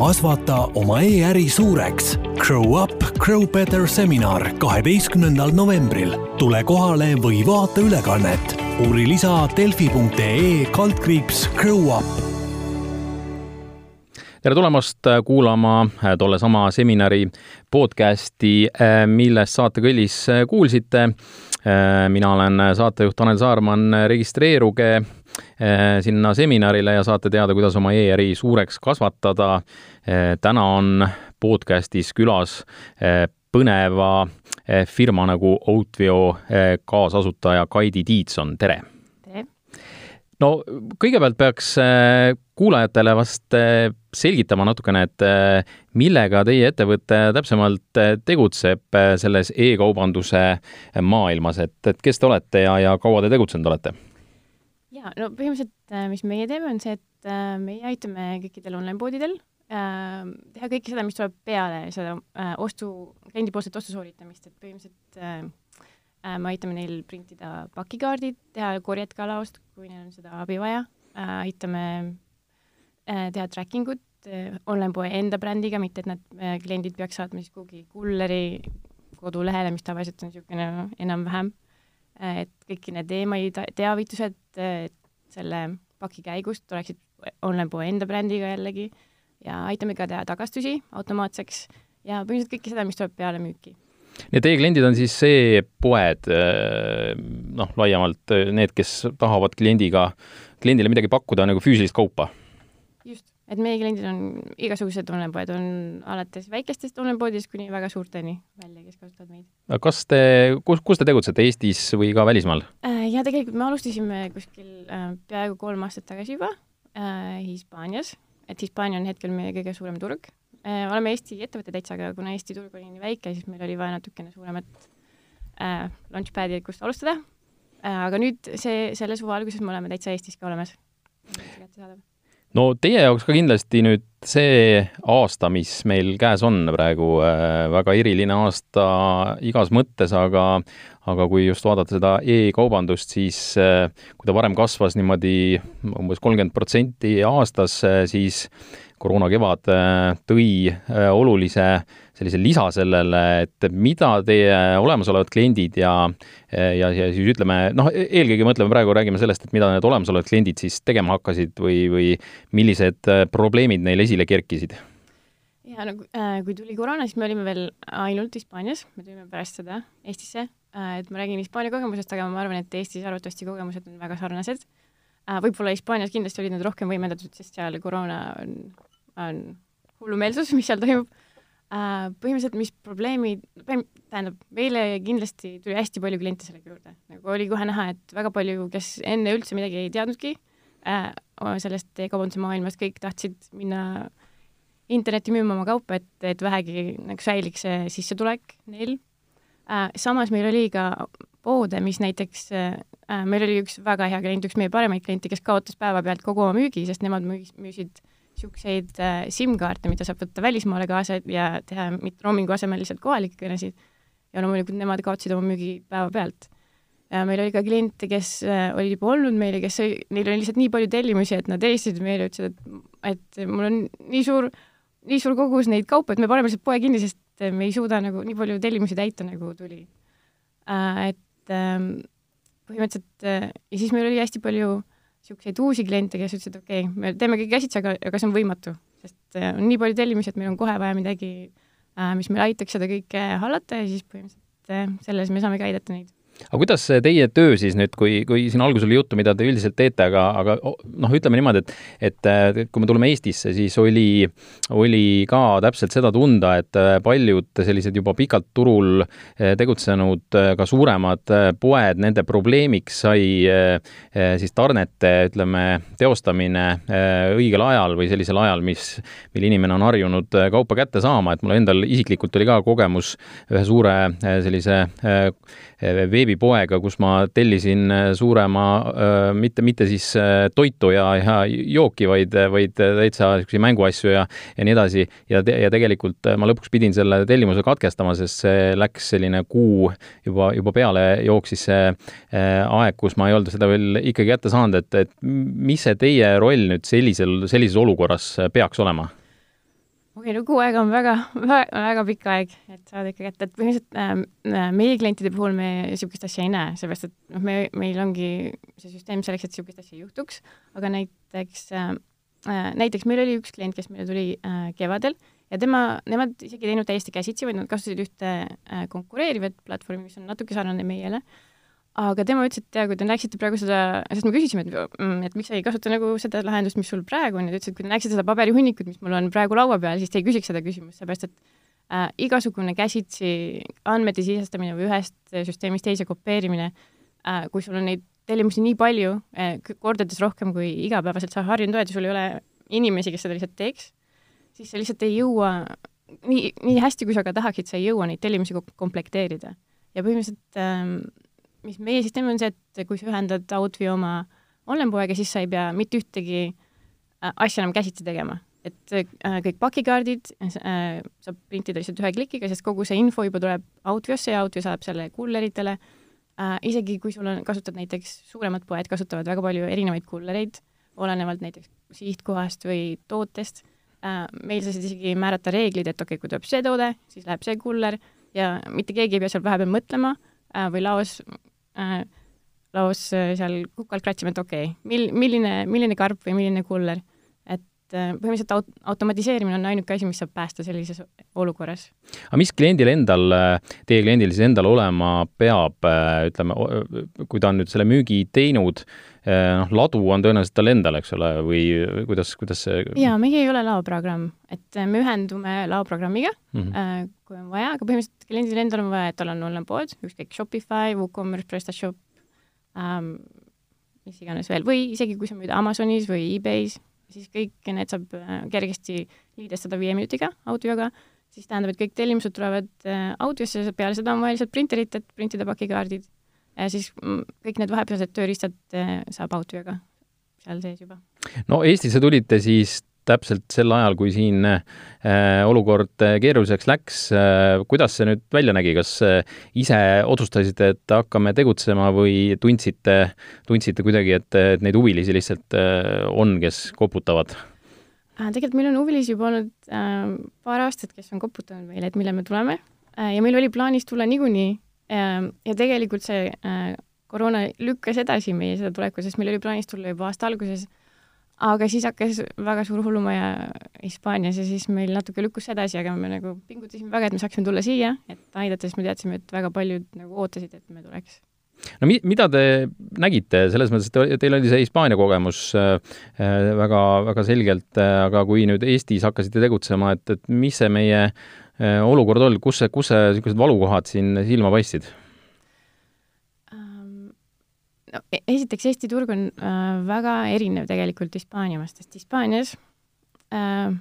kasvata oma e-äri suureks. Grow up, grow better seminar kaheteistkümnendal novembril. tule kohale või vaata ülekannet. uuri lisa delfi.ee kaldkriips Grow up tere tulemast kuulama tollesama seminari podcasti, millest saatekõllis kuulsite. Mina olen saatejuht Tanel Saarman, registreeruge Eh, sinna seminarile ja saate teada, kuidas oma e-äri suureks kasvatada. Eh, täna on podcastis külas põneva firma nagu Outveo kaasasutaja Kaidi Tiitson, tere! tere! no kõigepealt peaks kuulajatele vast selgitama natukene, et millega teie ettevõte täpsemalt tegutseb selles e-kaubanduse maailmas, et, et kes te olete ja, ja kaua te tegutsenud olete? jaa, no põhimõtteliselt, äh, mis meie teeme, on see, et äh, meie aitame kõikidel online-poodidel äh, teha kõike seda, mis tuleb peale seda ostu, kliendipoolset ostu sooritamist, et põhimõtteliselt me aitame neil printida pakikaardid, teha korjet kalaost, kui neil on seda abi vaja, aitame teha tracking ut online-poe enda brändiga, mitte et nad kliendid peaks saatma siis kuhugi kulleri kodulehele, mis tavaliselt on niisugune enam-vähem et kõiki need emaili teavitused selle paki käigust oleksid online-poe enda brändiga jällegi ja aitame ka teha tagastusi automaatseks ja põhimõtteliselt kõike seda, mis tuleb peale müüki. et teie kliendid on siis e-poed, noh, laiemalt need, kes tahavad kliendiga, kliendile midagi pakkuda nagu füüsilist kaupa? Et meie kliendid on igasugused online-poed, on alates väikestest online-poodidest kuni väga suurteni välja, kes kasutavad meid. kas te, kus, kus te tegutsete, Eestis või ka välismaal? Äh, ja tegelikult me alustasime kuskil äh, peaaegu kolm aastat tagasi juba äh, Hispaanias, et Hispaania on hetkel meie kõige suurem turg. Oleme Eesti ettevõte täitsa, aga kuna Eesti turg oli nii väike, siis meil oli vaja natukene suuremat launchpad'i, kust alustada. Aga nüüd see, selle suve alguses me oleme täitsa Eestis ka olemas no teie jaoks ka kindlasti nüüd see aasta, mis meil käes on praegu, äh, väga eriline aasta igas mõttes, aga aga kui just vaadata seda e-kaubandust, siis äh, kui ta varem kasvas niimoodi umbes kolmkümmend protsenti aastas, äh, siis koroona kevad tõi olulise sellise lisa sellele, et mida teie olemasolevad kliendid ja ja, ja siis ütleme, noh, eelkõige mõtleme praegu, räägime sellest, et mida need olemasolevad kliendid siis tegema hakkasid või, või millised probleemid neil esile kerkisid? ja no äh, kui tuli koroona, siis me olime veel ainult Hispaanias, me tulime pärast seda Eestisse äh,, et ma räägin Hispaania kogemusest, aga ma arvan, et Eestis arvatavasti kogemused on väga sarnased äh,. võib-olla Hispaanias kindlasti olid nad rohkem võimendatud, sest seal koroona on, on hullumeelsus, mis seal toimub äh,. põhimõtteliselt, mis probleemid, tähendab, meile kindlasti tuli hästi palju kliente sellega juurde, nagu oli kohe näha, et väga palju, kes enne üldse midagi ei teadnudki äh,, sellest e-kaubanduse maailmast, kõik tahtsid minna internetti müüma oma kaupa, et, et vähegi nagu säiliks see sissetulek neil äh,. Samas meil oli ka poode, mis näiteks äh,, meil oli üks väga hea klient, üks meie paremaid kliente, kes kaotas päevapealt kogu oma müügi, sest nemad müüs, müüsid niisuguseid äh, SIM-kaarte, mida saab võtta välismaale kaasa ja teha mitte roamingu asemel lihtsalt kohalikke kõnesid. ja loomulikult nemad kaotasid oma müügi päevapealt. meil oli ka kliente, kes äh, olid juba olnud meile, kes, neil oli lihtsalt nii palju tellimusi, et nad helistasid meile, ütlesid, et, et mul on nii suur, nii suur kogus neid kaupu, et me paneme lihtsalt poe kinni, sest me ei suuda nagu nii palju tellimusi täita, nagu tuli äh,. et äh, põhimõtteliselt äh, ja siis meil oli hästi palju niisuguseid uusi kliente, kes ütlesid, okei okay,, me teeme kõik käsitsi, aga, aga see on võimatu, sest äh, on nii palju tellimusi, et meil on kohe vaja midagi, mis meil aitaks seda kõike hallata ja siis põhimõtteliselt selles me saamegi aidata neid aga kuidas teie töö siis nüüd, kui, kui siin alguses oli juttu, mida te üldiselt teete, aga, aga noh, ütleme niimoodi, et et kui me tuleme Eestisse, siis oli, oli ka täpselt seda tunda, et paljud sellised juba pikalt turul eh, tegutsenud eh, ka suuremad eh, poed, nende probleemiks sai siis tarnete, ütleme, teostamine õigel ajal või sellisel ajal, mis, mil inimene on harjunud kaupa kätte saama, et mul endal isiklikult oli ka kogemus ühe suure sellise veebipoega, kus ma tellisin äh, suurema, äh, mitte, mitte siis äh, toitu ja, ja jooki, vaid, vaid täitsa niisuguseid mänguasju ja, ja nii edasi. ja, ja tegelikult ma lõpuks pidin selle tellimuse katkestama, sest see läks selline kuu juba, juba peale jooksis see aeg, kus ma ei olnud seda veel ikkagi kätte saanud, et, et mis see teie roll nüüd sellisel, sellises olukorras peaks olema? Okei okay,, no kuu aega on väga, väga, väga pikk aeg, et saada ikka kätte, et põhimõtteliselt äh, meie klientide puhul me niisugust asja ei näe, sellepärast et noh, me, meil ongi see süsteem selleks, et niisugust asja ei juhtuks, aga näiteks äh, äh, näiteks meil oli üks klient, kes meile tuli äh, kevadel ja tema, nemad isegi ei teinud täiesti käsitsi, vaid nad kasutasid ühte äh, konkureerivat platvormi, mis on natuke sarnane meiele. äh,, aga tema ütles, et tea, kui te näeksite praegu seda, sest me küsisime, et, mm, et miks sa ei kasuta nagu seda lahendust, mis sul praegu on, ja ta ütles, et kui te näeksite seda paberihunnikut, mis mul on praegu laua peal, siis te ei küsiks seda küsimust, sellepärast et äh, igasugune käsitsi andmete sisestamine või ühest süsteemist teise kopeerimine äh,, kui sul on neid tellimusi nii palju äh,, kordades rohkem, kui igapäevaselt sa harjunud oled ja sul ei ole inimesi, kes seda lihtsalt teeks, siis sa lihtsalt ei jõua, nii, nii hästi, kui sa ka tahaksid, sa ei jõua neid tellimusi komplekteerida. ja põhimõtteliselt ähm, mis meie süsteem on see, et kui sa ühendad Outfi oma online-poega, siis sa ei pea mitte ühtegi äh, asja enam käsitsi tegema. et äh, kõik pakikaardid äh, saab printida lihtsalt ühe klikiga, sest kogu see info juba tuleb Outviosse ja Outvio saab selle kulleritele isegi kui sul on, kasutad näiteks, suuremad poed kasutavad väga palju erinevaid kullereid, olenevalt näiteks sihtkohast või tootest meil sa saad isegi määrata reeglid, et okei okay,, kui tuleb see toode, siis läheb see kuller ja mitte keegi ei pea seal vahepeal mõtlema või laos laos äh, seal kukalt kratsime, et okei okay,, mil-, milline, milline karp või milline kuller. Äh, põhimõtteliselt aut-, automatiseerimine on ainuke asi, mis saab päästa sellises olukorras. aga mis kliendil endal, äh, teie kliendil siis endal olema peab, ütleme, kui ta on nüüd selle müügi teinud, noh, ladu on tõenäoliselt tal endal, eks ole, või kuidas, kuidas see jaa, meie ei ole laoprogramm, et me ühendume laoprogrammiga mm, -hmm. kui on vaja, aga põhimõtteliselt kliendil endal on vaja, et tal on online pood, ükskõik Shopify, WooCommerce, PrestaShop ähm,, mis iganes veel, või isegi kui sa müüd Amazonis või e-Bay's, siis kõik need saab äh, kergesti liidestada viie minutiga audioga, siis tähendab, et kõik tellimused tulevad äh, audiosse, peale seda on vaja lihtsalt printerit, et printida pakikaardid siis mm, kõik need vahepealsed tööriistad äh, saab audioga seal sees juba. no Eestisse tulite siis täpselt sel ajal, kui siin äh, olukord äh, keeruliseks läks äh,. kuidas see nüüd välja nägi, kas äh, ise otsustasite, et hakkame tegutsema või tundsite, tundsite kuidagi, et, et neid huvilisi lihtsalt äh, on, kes koputavad? Äh, tegelikult meil on huvilisi juba olnud äh, paar aastat, kes on koputanud meile, et millal me tuleme äh, ja meil oli plaanis tulla niikuinii äh, ja tegelikult see äh, koroona lükkas edasi meie seda tulekut, sest meil oli plaanis tulla juba aasta alguses aga siis hakkas väga suur hullumaja Hispaanias ja siis meil natuke lükkus edasi, aga me nagu pingutasime väga, et me saaksime tulla siia, et aidata, sest me teadsime, et väga paljud nagu ootasid, et me tuleks. No mi-, mida te nägite, selles mõttes, et teil oli see Hispaania kogemus äh, äh, väga, väga selgelt äh,, aga kui nüüd Eestis hakkasite tegutsema, et, et mis see meie olukord oli, kus see, kus see niisugused valukohad siin silma paistsid? No e-, esiteks, Eesti turg on äh, väga erinev tegelikult Hispaania omast, sest Hispaanias äh,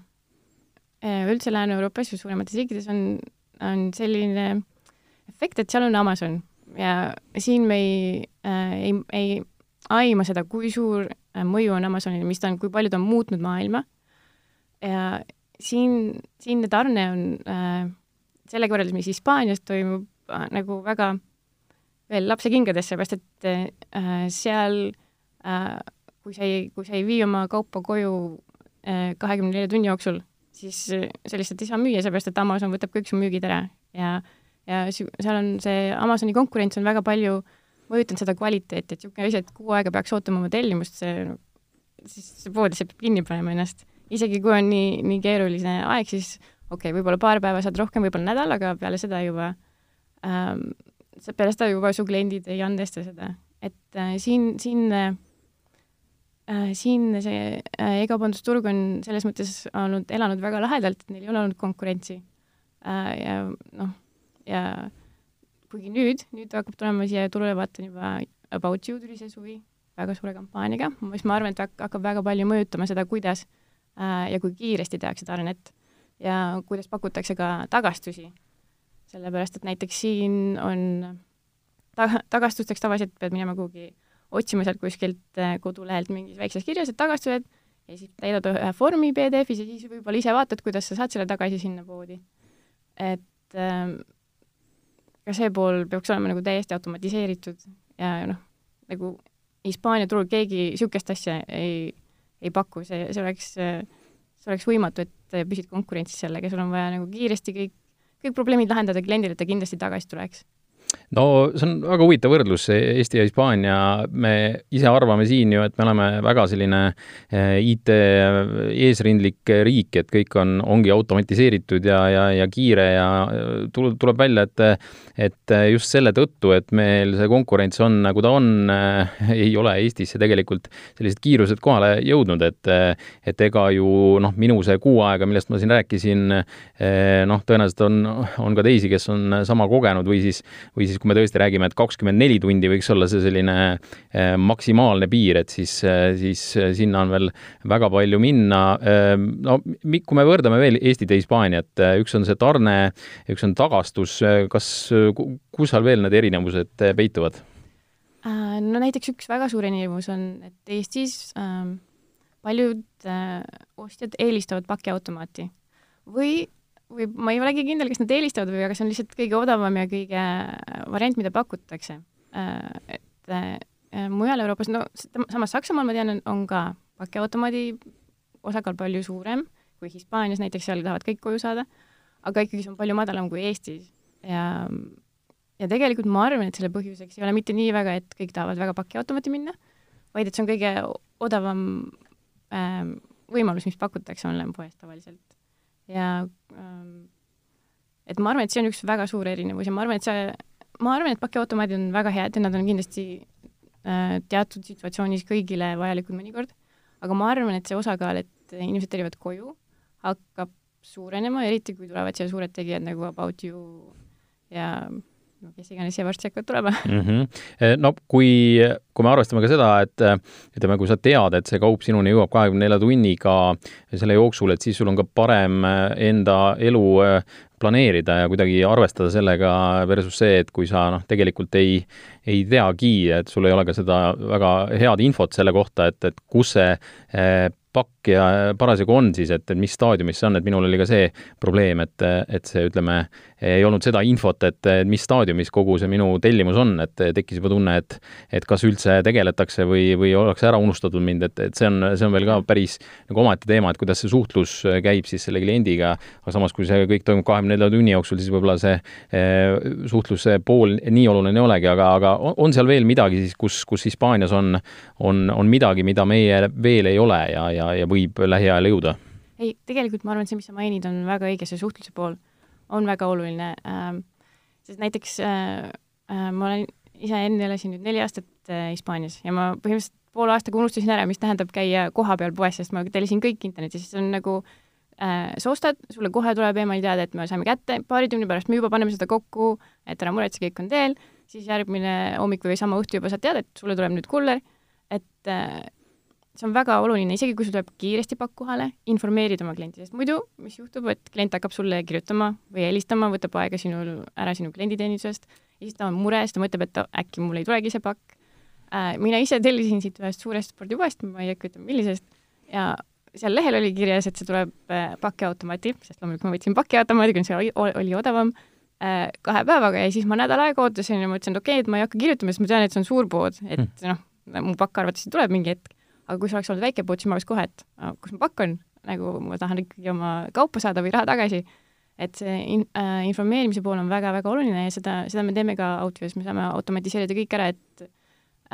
äh üldse Lääne-Euroopas ja suuremates riikides on, on selline efekt, et seal on Amazon ja siin me ei äh,, ei, ei aima seda, kui suur äh, mõju on Amazonil, mis ta on, kui palju ta on muutnud maailma. ja siin, siinne tarne on äh, sellega võrreldes, mis Hispaanias toimub äh,, nagu väga äh, veel lapsekingades, sellepärast et äh, seal äh, kui sa ei, kui sa ei vii oma kaupa koju äh, kahekümne nelja tunni jooksul, siis sa lihtsalt ei saa müüa, sellepärast et Amazon võtab kõik su müügid ära ja ja seal on see Amazoni konkurents on väga palju mõjutanud seda kvaliteeti, et niisugune asi, et kuu aega peaks ootama oma tellimust, see, siis see pood lihtsalt peab kinni panema ennast. isegi kui on nii, nii keeruline aeg, siis okei okay,, võib-olla paar päeva saad rohkem, võib-olla nädal, aga peale seda juba ähm, peale seda juba su kliendid ei andesta seda, et äh, siin, siin äh, siin see äh, e-kaubandusturg on selles mõttes olnud, elanud väga lahedalt, et neil ei ole olnud konkurentsi. Äh,. ja noh, ja kuigi nüüd, nüüd hakkab tulema siia turule, vaatan juba About You tuli see suvi väga suure kampaaniaga, mis ma arvan, et hakkab väga palju mõjutama seda, kuidas äh, ja kui kiiresti tehakse tarnet ja kuidas pakutakse ka tagastusi sellepärast et näiteks siin on ta-, tagastusteks tavaliselt pead minema kuhugi otsima sealt kuskilt äh, kodulehelt mingis väikses kirjas, et tagastused, ja siis täidad ühe vormi PDF-is ja siis võib-olla ise vaatad, kuidas sa saad selle tagasi sinna poodi. et ähm, ka see pool peaks olema nagu täiesti automatiseeritud ja noh, nagu Hispaania turul keegi niisugust asja ei, ei paku, see, see oleks äh, see oleks võimatu, et püsid konkurentsis sellega, sul on vaja nagu kiiresti kõik, kõik probleemid lahendada kliendile, et ta kindlasti tagasi tuleks no see on väga huvitav võrdlus, Eesti ja Hispaania, me ise arvame siin ju, et me oleme väga selline eh, IT eesrindlik riik, et kõik on, ongi automatiseeritud ja, ja, ja kiire ja tuleb, tuleb välja, et et just selle tõttu, et meil see konkurents on, nagu ta on, ei ole Eestisse tegelikult sellised kiirused kohale jõudnud, et et ega ju noh, minu see kuu aega, millest ma siin rääkisin, eh, noh, tõenäoliselt on, on ka teisi, kes on sama kogenud või siis, või siis kui me tõesti räägime, et kakskümmend neli tundi võiks olla see selline eh, maksimaalne piir, et siis, eh, siis eh, sinna on veel väga palju minna. no kui me võrdleme veel Eestit ja Hispaaniat, üks on see tarne, üks on tagastus, kas, kus seal veel need erinevused peituvad? no näiteks üks väga suur erinevus on, et Eestis äh, paljud äh, ostjad eelistavad pakiautomaati või või ma ei olegi kindel, kas nad eelistavad või, aga see on lihtsalt kõige odavam ja kõige äh, variant, mida pakutakse. Äh, et äh, mujal Euroopas, no samas Saksamaal ma tean, on ka pakiautomaadi osakaal palju suurem kui Hispaanias näiteks, seal tahavad kõik koju saada, aga ikkagi see on palju madalam kui Eestis ja ja tegelikult ma arvan, et selle põhjuseks ei ole mitte nii väga, et kõik tahavad väga pakiautomaati minna, vaid et see on kõige odavam ähm, võimalus, mis pakutakse online-poes tavaliselt ja ähm, et ma arvan, et see on üks väga suur erinevus ja ma arvan, et see, ma arvan, et pakiautomaadid on väga head ja nad on kindlasti äh, teatud situatsioonis kõigile vajalikud mõnikord, aga ma arvan, et see osakaal, et inimesed tellivad koju, hakkab suurenema, eriti kui tulevad siia suured tegijad nagu About You ja kes iganes siia varsti hakkavad tulema mm. -hmm. no kui, kui me arvestame ka seda, et ütleme, kui sa tead, et see kaup sinuni jõuab kahekümne nelja tunniga selle jooksul, et siis sul on ka parem enda elu planeerida ja kuidagi arvestada sellega versus see, et kui sa noh, tegelikult ei, ei teagi, et sul ei ole ka seda väga head infot selle kohta, et, et kus see pakk ja parasjagu on siis, et, et mis staadiumis see on, et minul oli ka see probleem, et, et see, ütleme, ei olnud seda infot, et mis staadiumis kogu see minu tellimus on, et tekkis juba tunne, et et kas üldse tegeletakse või, või ollakse ära unustatud mind, et, et see on, see on veel ka päris nagu omaette teema, et kuidas see suhtlus käib siis selle kliendiga, aga samas, kui see kõik toimub kahekümne nelja tunni jooksul, siis võib-olla see eh, suhtluse pool nii oluline ei olegi, aga, aga on seal veel midagi siis, kus, kus Hispaanias on, on, on midagi, mida meie veel ei ole ja, ja, ja võib lähiajal jõuda? ei, tegelikult ma arvan, et see, mis sa mainid, on väga õige, see suhtluse pool on väga oluline ähm,, sest näiteks äh, äh, ma olen ise enne elasin nüüd neli aastat äh, Hispaanias ja ma põhimõtteliselt poole aastaga unustasin ära, mis tähendab käia kohapeal poes, sest ma tellisin kõik internetis, siis on nagu äh, sa ostad, sulle kohe tuleb emaili teade, et me saime kätte, paari tunni pärast me juba paneme seda kokku, et ära muretse, kõik on teel, siis järgmine hommik või sama õhtu juba saad teada, et sulle tuleb nüüd kuller, et äh, see on väga oluline, isegi kui sul tuleb kiiresti pakk kohale, informeerida oma klienti, sest muidu mis juhtub, et klient hakkab sulle kirjutama või helistama, võtab aega sinul ära sinu klienditeenindusest ja siis ta on mures, ta mõtleb, et äkki mul ei tulegi see pakk äh,. mina ise tellisin siit ühest suurest spordipoest, ma ei hakka ütlema, millisest, ja seal lehel oli kirjas, et see tuleb äh, pakiautomaati, sest loomulikult ma võtsin pakiautomaadi, kuna see oli, oli odavam äh,, kahe päevaga ja siis ma nädal aega ootasin ja mõtlesin, et okei okay,, et ma ei hakka kirjutama, sest ma tean, et see on suur pood, et hmm. noh, mu pakk arvatavasti tuleb mingi hetk aga kui see oleks olnud väike pood, siis ma oleks kohe, et kus mu pakk on, nagu ma tahan ikkagi oma kaupa saada või raha tagasi. et see in, äh, informeerimise pool on väga-väga oluline ja seda, seda me teeme ka Outvios, me saame automatiseerida kõik ära, et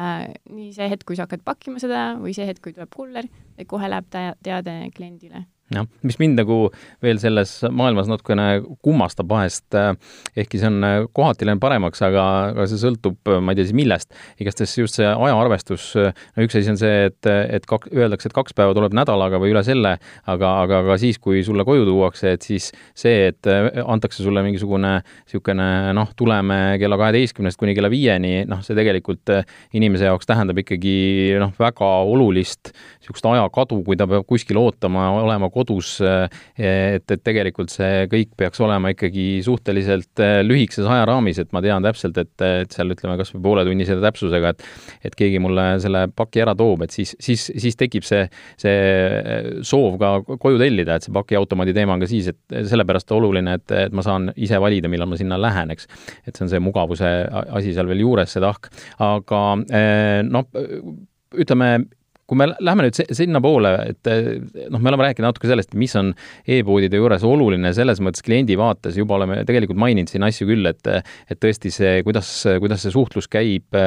äh, nii see hetk, kui sa hakkad pakkima seda või see hetk, kui tuleb kuller, et kohe läheb teade kliendile jah, mis mind nagu veel selles maailmas natukene kummastab vahest, äh, ehkki see on äh, kohati läinud paremaks, aga, aga see sõltub, äh, ma ei tea siis millest. igastahes just see ajaarvestus, no üks asi on see, et, et kak-, öeldakse, et kaks päeva tuleb nädalaga või üle selle, aga, aga ka siis, kui sulle koju tuuakse, et siis see, et antakse sulle mingisugune niisugune noh, tuleme kella kaheteistkümnest kuni kella viieni, noh, see tegelikult inimese jaoks tähendab ikkagi noh, väga olulist niisugust ajakadu, kui ta peab kuskil ootama, olema kodus, et, et tegelikult see kõik peaks olema ikkagi suhteliselt äh, lühikeses ajaraamis, et ma tean täpselt, et, et seal ütleme kas või pooletunnise täpsusega, et et keegi mulle selle paki ära toob, et siis, siis, siis tekib see, see soov ka koju tellida, et see pakiautomaadi teema on ka siis, et sellepärast oluline, et, et ma saan ise valida, millal ma sinna lähen, eks. et see on see mugavuse asi seal veel juures, see tahk, aga noh, ütleme, kui me läheme nüüd sinnapoole, et noh, me oleme rääkinud natuke sellest, mis on e-poodide juures oluline selles mõttes kliendi vaates, juba oleme tegelikult maininud siin asju küll, et et tõesti see, kuidas, kuidas see suhtlus käib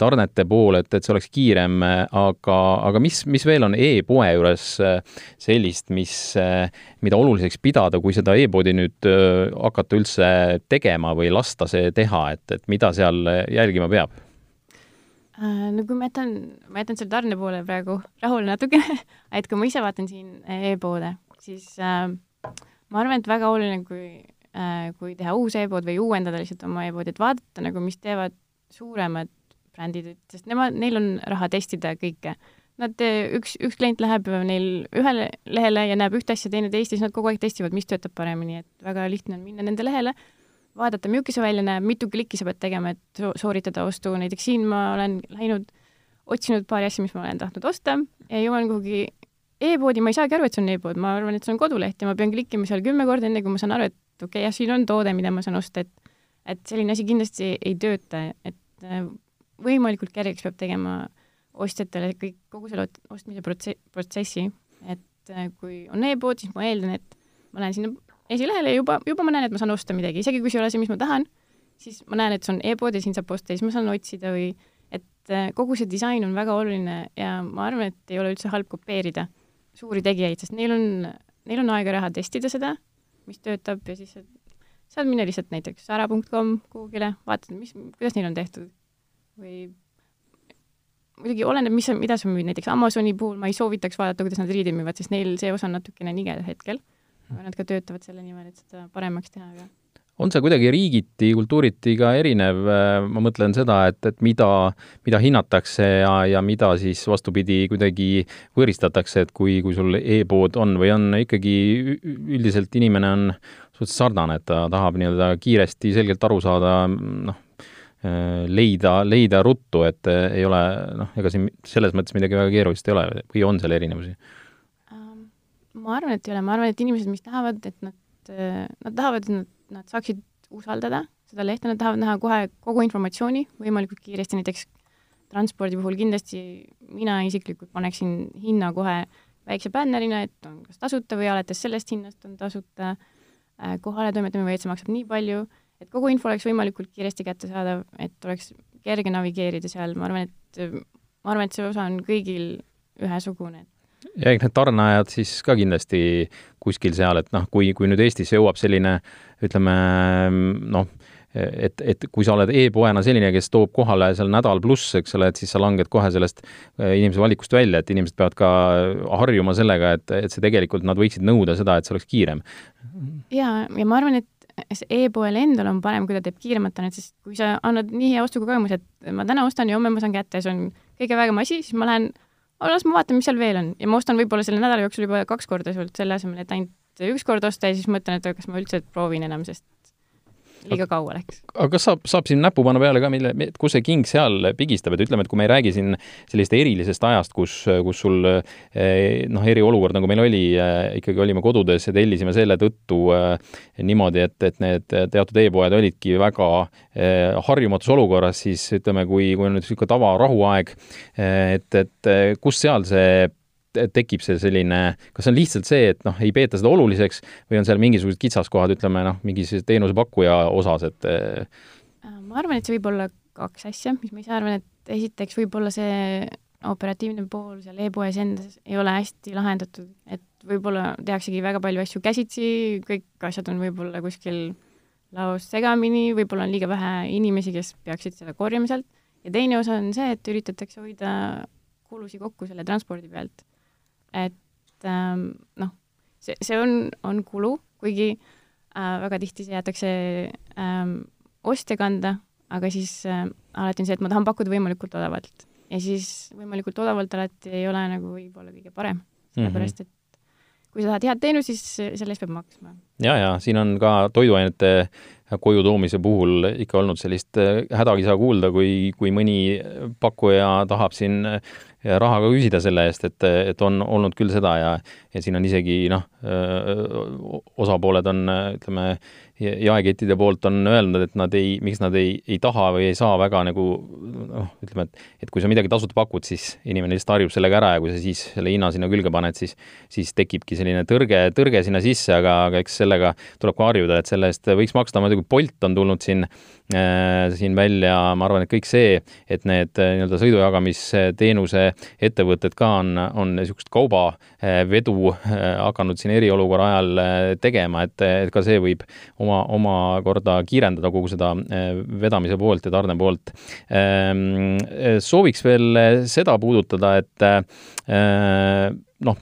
tarnete poole, et, et see oleks kiirem, aga, aga mis, mis veel on e-poe juures sellist, mis, mida oluliseks pidada, kui seda e-poodi nüüd hakata üldse tegema või lasta see teha, et, et mida seal jälgima peab? Äh, no kui ma jätan, ma jätan selle tarne poole praegu rahule natukene et kui ma ise vaatan siin e-poode, siis äh, ma arvan, et väga oluline, kui äh,, kui teha uus e-pood või uuendada lihtsalt oma e-poodi, et vaadata nagu, mis teevad suuremad brändid, sest nemad, neil on raha testida kõike. Nad, üks, üks klient läheb neil ühele lehele ja näeb ühte asja, teine teist ja siis nad kogu aeg testivad, mis töötab paremini, et väga lihtne on minna nende lehele vaadata, milline see välja näeb, mitu klikki sa pead tegema, et sooritada ostu, näiteks siin ma olen läinud, otsinud paari asja, mis ma olen tahtnud osta ja jõuan kuhugi e-poodi, ma ei saagi aru, et see on e-pood, ma arvan, et see on koduleht ja ma pean klikkima seal kümme korda, enne kui ma saan aru, et okei okay,, jah, siin on toode, mida ma saan osta, et et selline asi kindlasti ei tööta, et äh, võimalikult kergeks peab tegema ostjatele kõik, kogu selle ostmise protse-, protsessi, et äh, kui on e-pood, siis ma eeldan, et ma lähen sinna esilehele ja juba, juba ma näen, et ma saan osta midagi, isegi kui see ei ole see, mis ma tahan, siis ma näen, et see on e-pood ja siin saab osta ja siis ma saan otsida või et äh, kogu see disain on väga oluline ja ma arvan, et ei ole üldse halb kopeerida suuri tegijaid, sest neil on, neil on aega raha testida seda, mis töötab ja siis saad minna lihtsalt näiteks sara.com kuhugile, vaatad, mis, kuidas neil on tehtud. Või muidugi oleneb, mis, mida sa müüd, näiteks Amazoni puhul ma ei soovitaks vaadata, kuidas nad riideid müüvad, sest neil see osa on natukene nigel hetkel nad ka töötavad selle nimel, et seda paremaks teha, aga on see kuidagi riigiti, kultuuriti ka erinev, ma mõtlen seda, et, et mida, mida hinnatakse ja, ja mida siis vastupidi kuidagi võõristatakse, et kui, kui sul e-pood on või on ikkagi üldiselt inimene on suhteliselt sarnane, et ta tahab nii-öelda kiiresti, selgelt aru saada, noh, leida, leida ruttu, et ei ole noh, ega siin selles mõttes midagi väga keerulist ei ole või on seal erinevusi? Ma arvan, et ei ole, ma arvan, et inimesed, mis tahavad, et nad, nad tahavad, et nad, nad saaksid usaldada seda lehte, nad tahavad näha kohe kogu informatsiooni võimalikult kiiresti, näiteks transpordi puhul kindlasti mina isiklikult paneksin hinna kohe väikse bännerina, et on kas tasuta või alates sellest hinnast on tasuta. Äh, kohaletoimetamine või et see maksab nii palju, et kogu info oleks võimalikult kiiresti kättesaadav, et oleks kerge navigeerida seal, ma arvan, et ma arvan, et see osa on kõigil ühesugune, et ja eks need tarneajad siis ka kindlasti kuskil seal, et noh, kui, kui nüüd Eestisse jõuab selline ütleme noh, et, et kui sa oled e-poena selline, kes toob kohale seal nädal pluss, eks ole, et siis sa langed kohe sellest äh, inimese valikust välja, et inimesed peavad ka harjuma sellega, et, et see tegelikult, nad võiksid nõuda seda, et see oleks kiirem. ja, ja ma arvan, et e-poel endal on parem, kui ta teeb kiiremat annet, sest kui sa annad nii hea ostukogemuse, et ma täna ostan ja homme ma saan kätte, see on kõige vägem asi, siis ma lähen las ma vaatan, mis seal veel on. Ja ma ostan võib-olla selle nädala jooksul juba kaks korda sult selle asemel, et ainult üks kord osta ja siis mõtlen, et kas ma üldse proovin enam, sest liiga kaua läks. aga kas saab, saab siin näpu panna peale ka, mille, kus see king seal pigistab, et ütleme, et kui me ei räägi siin sellisest erilisest ajast, kus, kus sul eh, noh, eriolukord, nagu meil oli, eh, ikkagi olime kodudes ja tellisime selle tõttu eh, niimoodi, et, et need teatud e-poed olidki väga harjumatus olukorras, siis ütleme, kui, kui on nüüd niisugune tavarahuaeg, et, et kus seal see tekib see selline, kas on lihtsalt see, et noh, ei peeta seda oluliseks või on seal mingisugused kitsaskohad, ütleme noh, mingis teenusepakkuja osas, et äh, ma arvan, et see võib olla kaks asja, mis ma ise arvan, et esiteks võib-olla see operatiivne pool seal e-poes endas ei ole hästi lahendatud, et võib-olla tehaksegi väga palju asju käsitsi, kõik asjad on võib-olla kuskil laos segamini, võib-olla on liiga vähe inimesi, kes peaksid seda korjama sealt, ja teine osa on see, et üritatakse hoida kulusid kokku selle transpordi pealt et ähm, noh, see, see on, on kulu, kuigi äh, väga tihti see jäetakse ähm, ostja kanda, aga siis äh, alati on see, et ma tahan pakkuda võimalikult odavalt. ja siis võimalikult odavalt alati ei ole nagu võib-olla kõige parem, sellepärast et kui sa tahad head teenust, siis selle eest peab maksma. ja, ja siin on ka toiduainete koju toomise puhul ikka olnud sellist äh, hädakisa kuulda, kui, kui mõni pakkuja tahab siin raha ka küsida selle eest, et, et on olnud küll seda ja ja siin on isegi noh, osapooled on, ütleme, jaekettide poolt on öelnud, et nad ei, miks nad ei, ei taha või ei saa väga nagu noh, ütleme, et et kui sa midagi tasuta pakud, siis inimene lihtsalt harjub sellega ära ja kui sa siis selle hinna sinna külge paned, siis siis tekibki selline tõrge, tõrge sinna sisse, aga, aga eks sellega tuleb ka harjuda, et selle eest võiks maksta, muidugi Bolt on tulnud siin äh, siin välja, ma arvan, et kõik see, et need äh, nii-öelda sõidujagamisteenuse ettevõtted ka on, on niisugust kaubavedu äh, hakanud siin eriolukorra ajal äh, tegema, et, et ka see võib oma, omakorda kiirendada kogu seda äh, vedamise poolt ja tarne poolt. Ähm, äh, sooviks veel seda puudutada, et noh,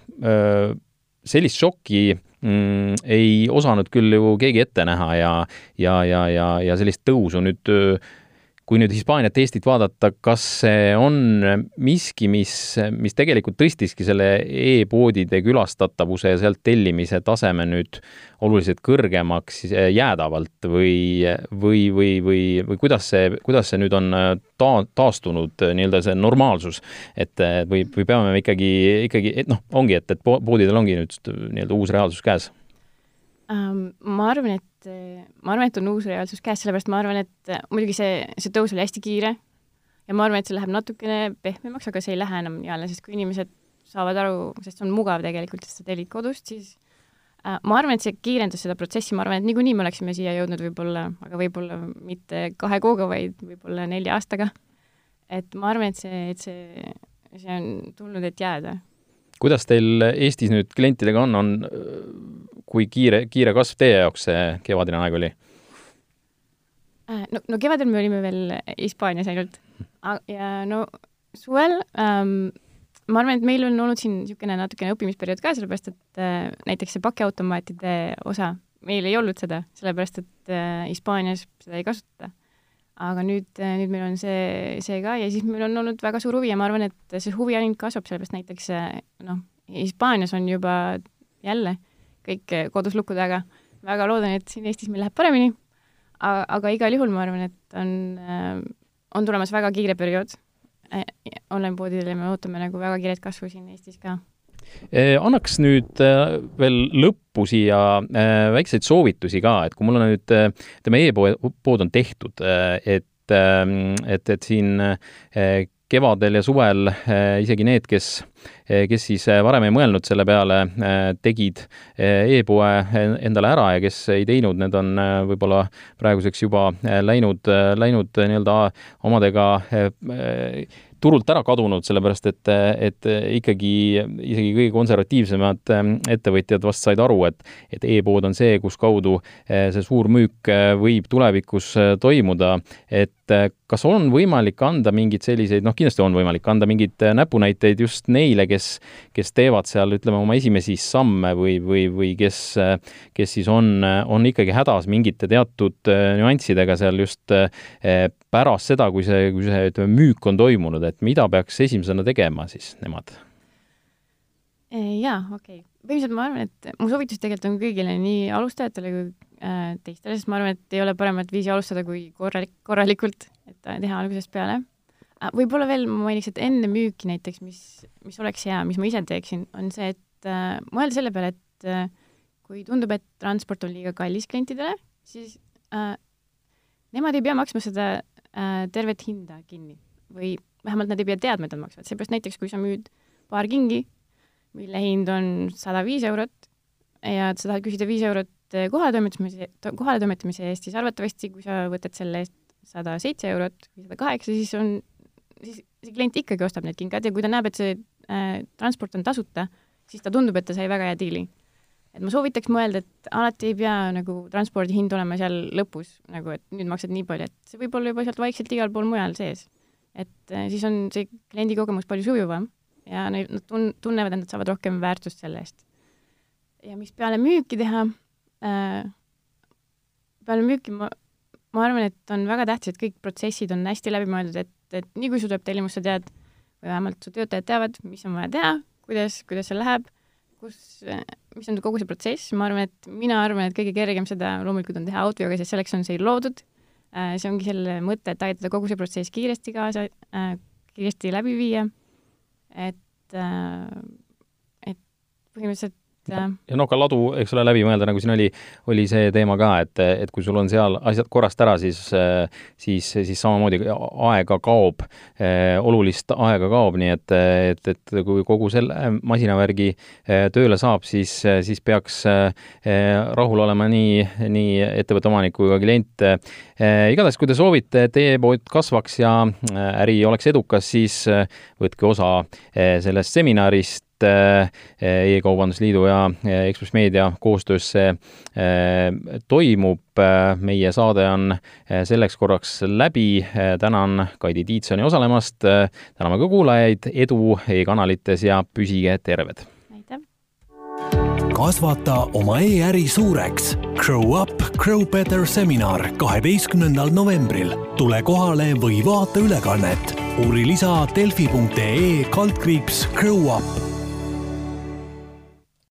sellist šokki mm, ei osanud küll ju keegi ette näha ja, ja, ja, ja, ja sellist tõusu nüüd kui nüüd Hispaaniat, Eestit vaadata, kas see on miski, mis, mis tegelikult tõstiski selle e-poodide külastatavuse ja sealt tellimise taseme nüüd oluliselt kõrgemaks jäädavalt või, või, või, või, või kuidas see, kuidas see nüüd on ta-, taastunud nii-öelda see normaalsus, et või, või peame me ikkagi, ikkagi, et noh, ongi, et, et poodidel ongi nüüd nii-öelda uus reaalsus käes? Ma arvan, et et ma arvan, et on uus reaalsus käes, sellepärast ma arvan, et äh, muidugi see, see tõus oli hästi kiire ja ma arvan, et see läheb natukene pehmemaks, aga see ei lähe enam jälle, sest kui inimesed saavad aru, sest see on mugav tegelikult, sest sa tellid kodust, siis äh, ma arvan, et see kiirendas seda protsessi, ma arvan, et niikuinii me oleksime siia jõudnud võib-olla, aga võib-olla mitte kahe kuuga, vaid võib-olla nelja aastaga. et ma arvan, et see, et see, see on tulnud, et jääda kuidas teil Eestis nüüd klientidega on, on, kui kiire, kiire kasv teie jaoks see kevadine aeg oli? Äh, no, no kevadel me olime veel Hispaanias ainult ja no suvel ähm, ma arvan, et meil on olnud siin niisugune natukene õppimisperiood ka, sellepärast et äh, näiteks see pakiautomaatide osa, meil ei olnud seda, sellepärast et äh, Hispaanias seda ei kasutata aga nüüd, äh, nüüd meil on see, see ka ja siis meil on olnud väga suur huvi ja ma arvan, et see huvi ainult kasvab, sellepärast näiteks äh, noh, Hispaanias on juba jälle kõik äh, kodus luku taga. väga loodan, et siin Eestis meil läheb paremini. aga, igal juhul ma arvan, et on, on tulemas väga kiire periood online-poodidele ja me ootame nagu väga kiiret kasvu siin Eestis ka annaks nüüd veel lõppu siia väikseid soovitusi ka, et kui mul on nüüd, ütleme e-pood on tehtud, et, et, et siin kevadel ja suvel isegi need, kes, kes siis varem ei mõelnud selle peale, tegid e-poe endale ära ja kes ei teinud, need on võib-olla praeguseks juba läinud, läinud nii-öelda omadega turult ära kadunud, sellepärast et, et ikkagi isegi kõige konservatiivsemad ähm, ettevõtjad vast said aru, et, et e-pood on see, kus kaudu äh, see suur müük äh, võib tulevikus äh, toimuda, et kas on võimalik anda mingeid selliseid, noh, kindlasti on võimalik anda mingeid näpunäiteid just neile, kes, kes teevad seal, ütleme, oma esimesi samme või, või, või kes, kes siis on, on ikkagi hädas mingite teatud nüanssidega seal just pärast seda, kui see, kui see, ütleme, müük on toimunud, et mida peaks esimesena tegema siis nemad? jaa, okei okay.. põhimõtteliselt ma arvan, et mu soovitus tegelikult on kõigile, nii alustajatele kui äh, teistele, sest ma arvan, et ei ole paremat viisi alustada kui korralik, korralikult, et äh, teha algusest peale äh,. võib-olla veel ma mainiks, et enne müüki näiteks, mis, mis oleks hea, mis ma ise teeksin, on see, et äh, mõelda selle peale, et äh, kui tundub, et transport on liiga kallis klientidele, siis äh, nemad ei pea maksma seda äh, tervet hinda kinni või vähemalt nad ei pea teadma, et nad maksavad, seepärast näiteks kui sa müüd paar kingi, mille hind on sada viis eurot ja sa tahad küsida viis eurot äh, kohaletoimetamise, kohaletoimetamise eest, siis arvatavasti, kui sa võtad selle eest sada seitse eurot või sada kaheksa, siis on, siis see klient ikkagi ostab need kingad ja kui ta näeb, et see äh, transport on tasuta, siis ta tundub, et ta sai väga hea diili et ma soovitaks mõelda, et alati ei pea nagu transpordi hind olema seal lõpus nagu, et nüüd maksad nii palju, et see võib olla juba sealt vaikselt igal pool mujal sees. Et äh, siis on see kliendi kogemus palju sujuvam ja nad tun-, tunnevad, et nad saavad rohkem väärtust selle eest. ja mis peale müüki teha äh,, peale müüki ma, ma arvan, et on väga tähtis, et kõik protsessid on hästi läbi mõeldud, et, et nii kui sul tuleb tellimus, sa tead, või vähemalt su töötajad teavad, mis on vaja teha, kuidas, kuidas see läheb kus, mis on kogu see protsess, ma arvan, et mina arvan, et kõige kergem seda loomulikult on teha Outvioga, sest selleks on see loodud. Äh, see ongi selle mõte, et aidata kogu see protsess kiiresti kaasa, äh, kiiresti läbi viia. et, et põhimõtteliselt ja, noh, ka ladu, eks ole, läbi mõelda, nagu siin oli, oli see teema ka, et, et kui sul on seal asjad korrast ära, siis, siis, siis samamoodi aega kaob, olulist aega kaob, nii et, et, et kui kogu selle masinavärgi tööle saab, siis, siis peaks rahul olema nii, nii ettevõtte omanik kui ka klient. igatahes, kui te soovite, et teie pood kasvaks ja äri oleks edukas, siis võtke osa sellest seminarist, et eh, E-kaubandusliidu ja Ekspress Meedia koostöös see eh, toimub. meie saade on selleks korraks läbi. tänan Kaidi Tiitsoni osalemast. täname ka kuulajaid, edu e-kanalites ja püsige terved. kasvata oma e-äri suureks. Grow up, grow better seminar kaheteistkümnendal novembril. tule kohale või vaata ülekannet. uuri lisa delfi.ee kaldkriips Grow up